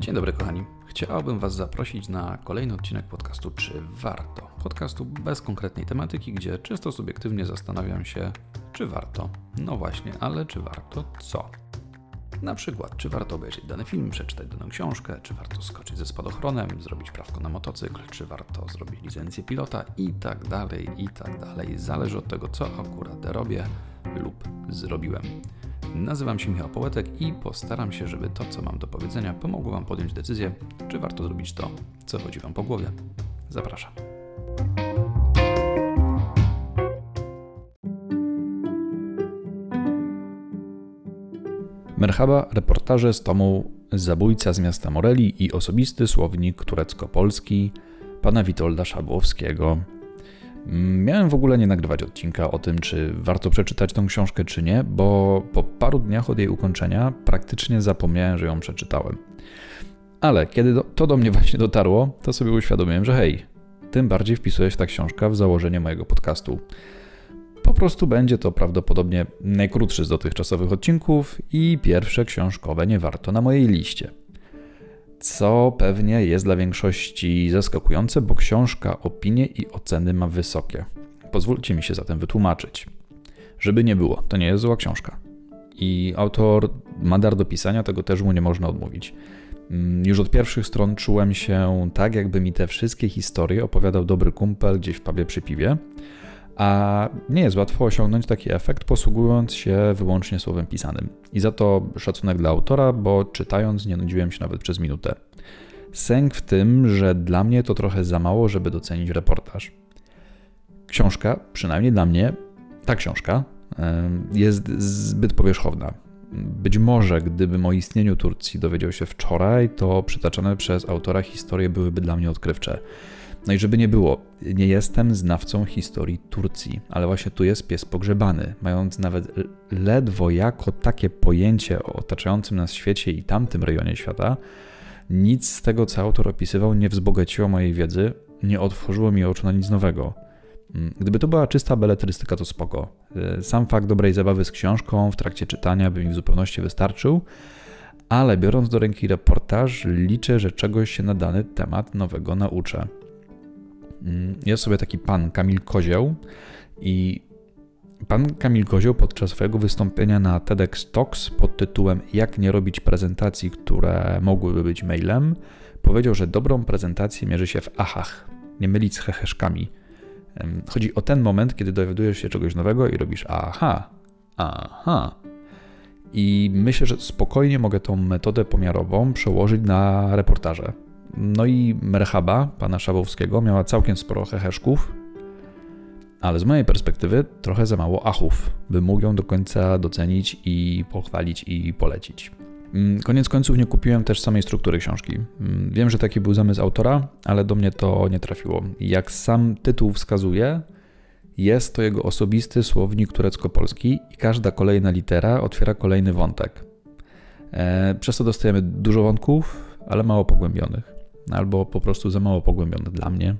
Dzień dobry, kochani. Chciałbym Was zaprosić na kolejny odcinek podcastu Czy warto? Podcastu bez konkretnej tematyki, gdzie czysto subiektywnie zastanawiam się, czy warto. No właśnie, ale czy warto co? Na przykład, czy warto obejrzeć dany film, przeczytać daną książkę, czy warto skoczyć ze spadochronem, zrobić prawko na motocykl, czy warto zrobić licencję pilota i tak dalej, i tak dalej. Zależy od tego, co akurat robię lub zrobiłem. Nazywam się Michał Połetek i postaram się, żeby to, co mam do powiedzenia, pomogło Wam podjąć decyzję, czy warto zrobić to, co chodzi Wam po głowie. Zapraszam. Merhaba, reportaże z tomu Zabójca z miasta Moreli i osobisty słownik turecko-polski pana Witolda Szabłowskiego. Miałem w ogóle nie nagrywać odcinka o tym, czy warto przeczytać tą książkę, czy nie, bo po paru dniach od jej ukończenia praktycznie zapomniałem, że ją przeczytałem. Ale kiedy to do mnie właśnie dotarło, to sobie uświadomiłem, że hej, tym bardziej wpisuje się ta książka w założenie mojego podcastu. Po prostu będzie to prawdopodobnie najkrótszy z dotychczasowych odcinków i pierwsze książkowe nie warto na mojej liście co pewnie jest dla większości zaskakujące, bo książka opinie i oceny ma wysokie. Pozwólcie mi się zatem wytłumaczyć. Żeby nie było, to nie jest zła książka. I autor ma dar do pisania, tego też mu nie można odmówić. Mm, już od pierwszych stron czułem się tak, jakby mi te wszystkie historie opowiadał dobry kumpel gdzieś w pubie przy piwie. A nie jest łatwo osiągnąć taki efekt, posługując się wyłącznie słowem pisanym. I za to szacunek dla autora, bo czytając nie nudziłem się nawet przez minutę. Sęk w tym, że dla mnie to trochę za mało, żeby docenić reportaż. Książka, przynajmniej dla mnie, ta książka jest zbyt powierzchowna. Być może, gdybym o istnieniu Turcji dowiedział się wczoraj, to przytaczane przez autora historie byłyby dla mnie odkrywcze. No i żeby nie było, nie jestem znawcą historii Turcji, ale właśnie tu jest pies pogrzebany, mając nawet ledwo jako takie pojęcie o otaczającym nas świecie i tamtym rejonie świata, nic z tego, co autor opisywał, nie wzbogaciło mojej wiedzy, nie otworzyło mi oczu na nic nowego. Mm, gdyby to była czysta beletrystyka, to spoko. Y, sam fakt dobrej zabawy z książką w trakcie czytania by mi w zupełności wystarczył, ale biorąc do ręki reportaż, liczę, że czegoś się na dany temat nowego nauczę. Mm, jest sobie taki pan Kamil Kozioł i pan Kamil Kozioł podczas swojego wystąpienia na TEDx Talks pod tytułem Jak nie robić prezentacji, które mogłyby być mailem, powiedział, że dobrą prezentację mierzy się w achach, nie mylić z heheszkami. Chodzi o ten moment, kiedy dowiadujesz się czegoś nowego i robisz aha, aha. I myślę, że spokojnie mogę tą metodę pomiarową przełożyć na reportaże. No i Merhaba, pana Szabowskiego, miała całkiem sporo heheszków, ale z mojej perspektywy trochę za mało achów, by mógł ją do końca docenić i pochwalić i polecić. Mm, koniec końców nie kupiłem też samej struktury książki. Mm, wiem, że taki był zamysł autora, ale do mnie to nie trafiło. Jak sam tytuł wskazuje, jest to jego osobisty słownik turecko-polski i każda kolejna litera otwiera kolejny wątek. E, przez to dostajemy dużo wątków, ale mało pogłębionych albo po prostu za mało pogłębione dla mnie.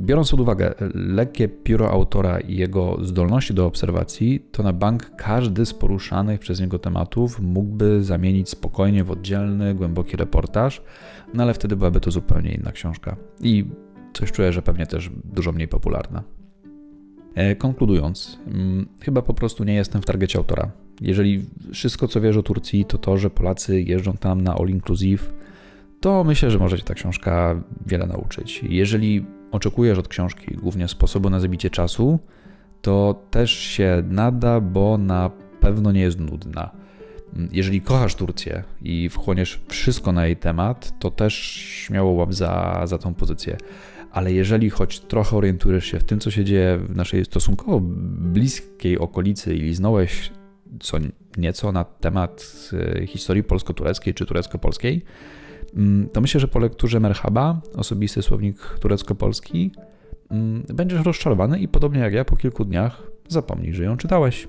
Biorąc pod uwagę lekkie pióro autora i jego zdolności do obserwacji, to na bank każdy z poruszanych przez niego tematów mógłby zamienić spokojnie w oddzielny, głęboki reportaż, no ale wtedy byłaby to zupełnie inna książka. I coś czuję, że pewnie też dużo mniej popularna. E, konkludując, mm, chyba po prostu nie jestem w targecie autora. Jeżeli wszystko, co wiesz o Turcji, to to, że Polacy jeżdżą tam na all inclusive, to myślę, że może Cię ta książka wiele nauczyć. Jeżeli oczekujesz od książki głównie sposobu na zabicie czasu, to też się nada, bo na pewno nie jest nudna. Jeżeli kochasz Turcję i wchłoniesz wszystko na jej temat, to też śmiało łap za, za tą pozycję. Ale jeżeli choć trochę orientujesz się w tym, co się dzieje w naszej stosunkowo bliskiej okolicy i liznąłeś co nieco na temat e, historii polsko-tureckiej czy turecko-polskiej, to myślę, że po lekturze Merhaba, osobisty słownik turecko-polski, mm, będziesz rozczarowany i podobnie jak ja po kilku dniach zapomnij, że ją czytałeś.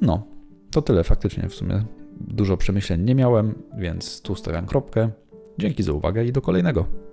No, to tyle faktycznie w sumie. Dużo przemyśleń nie miałem, więc tu stawiam kropkę. Dzięki za uwagę i do kolejnego.